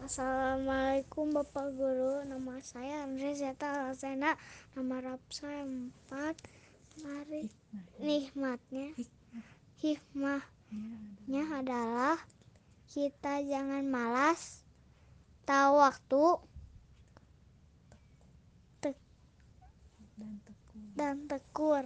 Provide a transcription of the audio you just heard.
Assalamualaikum Bapak Guru, nama saya Andre Zeta Lasena, nama Saya 4. Mari. Nikmatnya, hikmahnya ya, adalah kita jangan malas, tahu waktu, dan tekur.